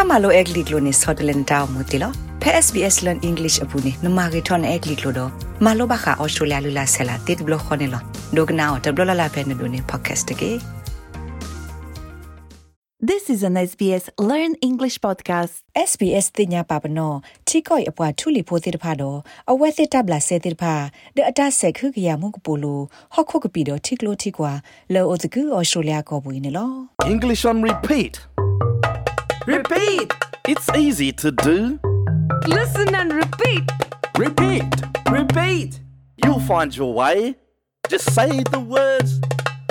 တာမလိုအက်ကလစ်လိုနေဆော့တလန်တောင်းမူတီလောဖဲ SBS learn english အပူနေနမဂီထွန်အက်ကလစ်လိုတော့မလိုဘခါအော်စတြေးလျလူလာဆလာတစ်ဘလခွန်နေလောဒိုကနာတဘလလာဖဲနေဒိုနေ podcast တကေ This is an SBS Learn English podcast. SBS တင်ညာပါပနောချီကိုအပွားထူလီဖိုးတိတဖာတော့အဝဲစစ်တပ်လာဆဲတိတဖာဒအတဆက်ခခရမှုကပူလိုဟော့ခုကပီတော့ထီကလိုထီကွာလောအိုတကူအော်စတြေးလျကောဘူးနေလော English on repeat. Repeat. It's easy to do. Listen and repeat. Repeat. Repeat. You'll find your way. Just say the words.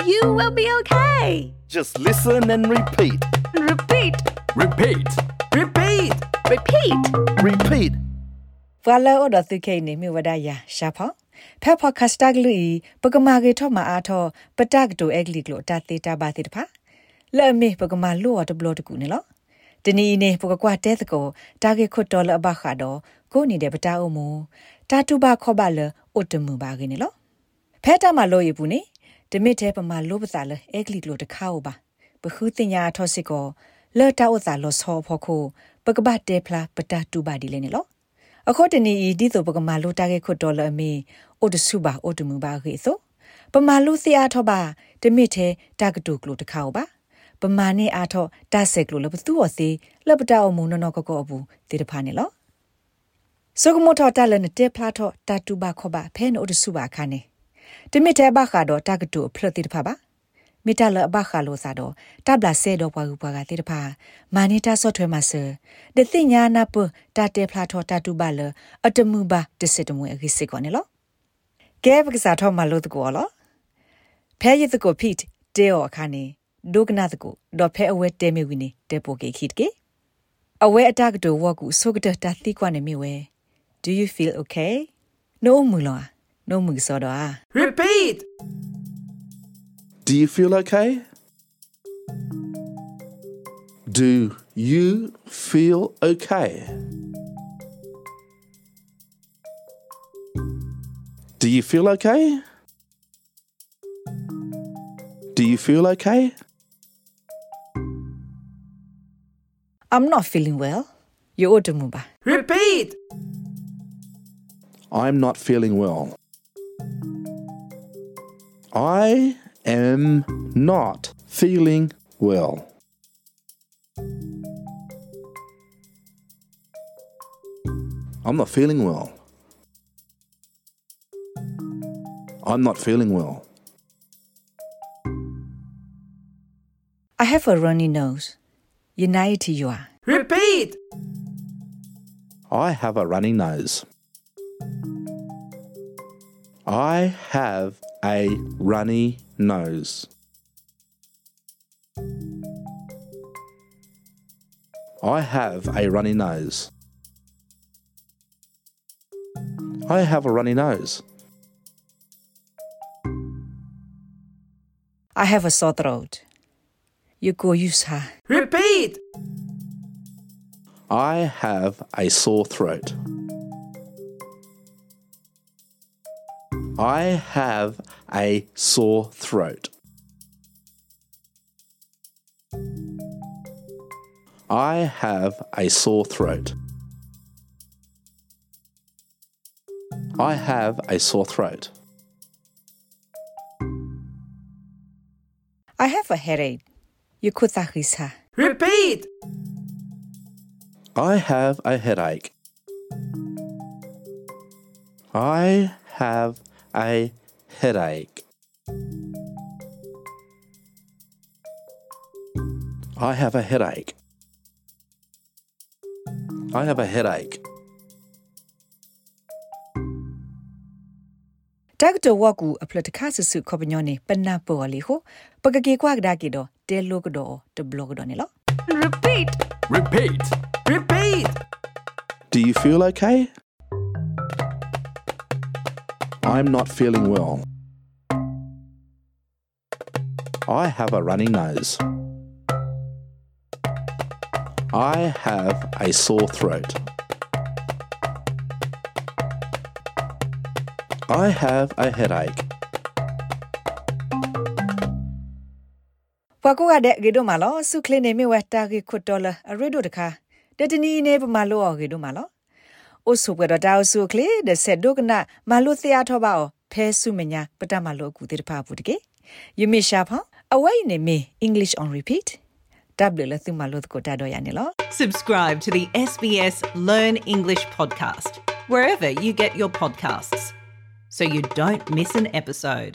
You will be okay. Just listen and repeat. Repeat. Repeat. Repeat. Repeat. Repeat. Vala oda tu ni mi ya shapa. Pepper kastak lui pagamage to ma ato patak do egli glo ta te ta ba te pa. Lo. တသေးတာပါတိတဖာလဲ့မေပကမာလောတဘလတကူနေလောတနီနေပကကွာတဲတကိုတာဂေခွတ်တော်လဘခါတော့ကိုနေတဲ့ပတာအုံမူတာတူဘခောဘလအိုတမှုပါကေနေလောဖဲတာမလို့ရဘူးနေတမစ်တဲ့ပမာလို့ပစာလဲအက်ကလီကလိုတခါဟုတ်ပါဘခုတင်ညာထောစစ်ကိုလဲ့တာဥစာလောဆောဖို့ခုပကပတ်တဲဖလာပတာတူပါဒီလေနေလောအခုတနီဤဒီဆိုပကမာလိုတာကေခွတ်တော်လအမေအိုတစုပါအိုတမှုပါခေဆိုပမာလူစီအားထောပါတမစ်သေးတကတုကလိုတခါပါ ပမာနေအားထောတဆက်ကလိုလပသူော်စီလပတာအမှုနော်နော်ကောကောဘူးတေတဖာနေလောစကမိုထောတလနတေဖလာထောတတူပါခောပါဖဲနိုတစုပါခါနေတမစ်သေးဘခါတော့တကတုဖလတိတဖာပါမိတလဘခါလိုစာတော့တဘလာဆဲတော့ပွားကူပွားကတိတဖာမာနေတာဆော့ထွဲမှာဆာဒသိညာနာပတာတေဖလာထောတတူပါလအတမှုပါတစစ်တမွေအခိစစ်ကောနေလောကဲပကစားထောမှာလို့တကောလောဖဲရစ်တကိုဖိတ်တဲော်အခါနေ ဒုကနာတကိုဒေါ်ဖဲအဝဲတဲမီဝီနေတဲပိုကေခိတကေအဝဲအတကတိုဝကူဆုကတတတိကွာနေမီဝဲ Do you feel okay? No မူလော No မူစောတော့ Repeat! Do you feel okay? Do you feel okay? Do you feel okay? Do you feel okay? I'm not feeling well. You ought to. Repeat! I'm not feeling well. I am not feeling well. I'm not feeling well. I'm not feeling well. I have a runny nose. United you are. Repeat! I have a runny nose. I have a runny nose. I have a runny nose. I have a runny nose. I have a sore throat. You go use her. Repeat! I have a sore throat. I have a sore throat. I have a sore throat. I have a sore throat. I have a headache. Yukutarisa. Repeat! I have a headache. I have a headache. I have a headache. I have a headache. Dr. Waku aplotakasusu kobinyone panapo aliho pagagikwa gdaki do Repeat! Repeat! Repeat! Do you feel okay? I'm not feeling well. I have a runny nose. I have a sore throat. I have a headache. ကိုကတဲ့ဂေဒိုမာလောစုခလနေမီဝက်တာဂေခွတ်တော်လာအရဒိုတခါတတနီနေပမာလောဂေဒိုမာလောအိုဆုပရတာဆုခလေဒဆက်ဒုကနာမာလုသယာထောပါအောဖဲဆုမညာပတမလောကူတေတဖာဘူးတကေယမီရှာဖအဝိုင်နေမီ English on repeat တပ်လလသုမလောကိုတာတော့ရနေလော Subscribe to the SBS Learn English podcast wherever you get your podcasts so you don't miss an episode.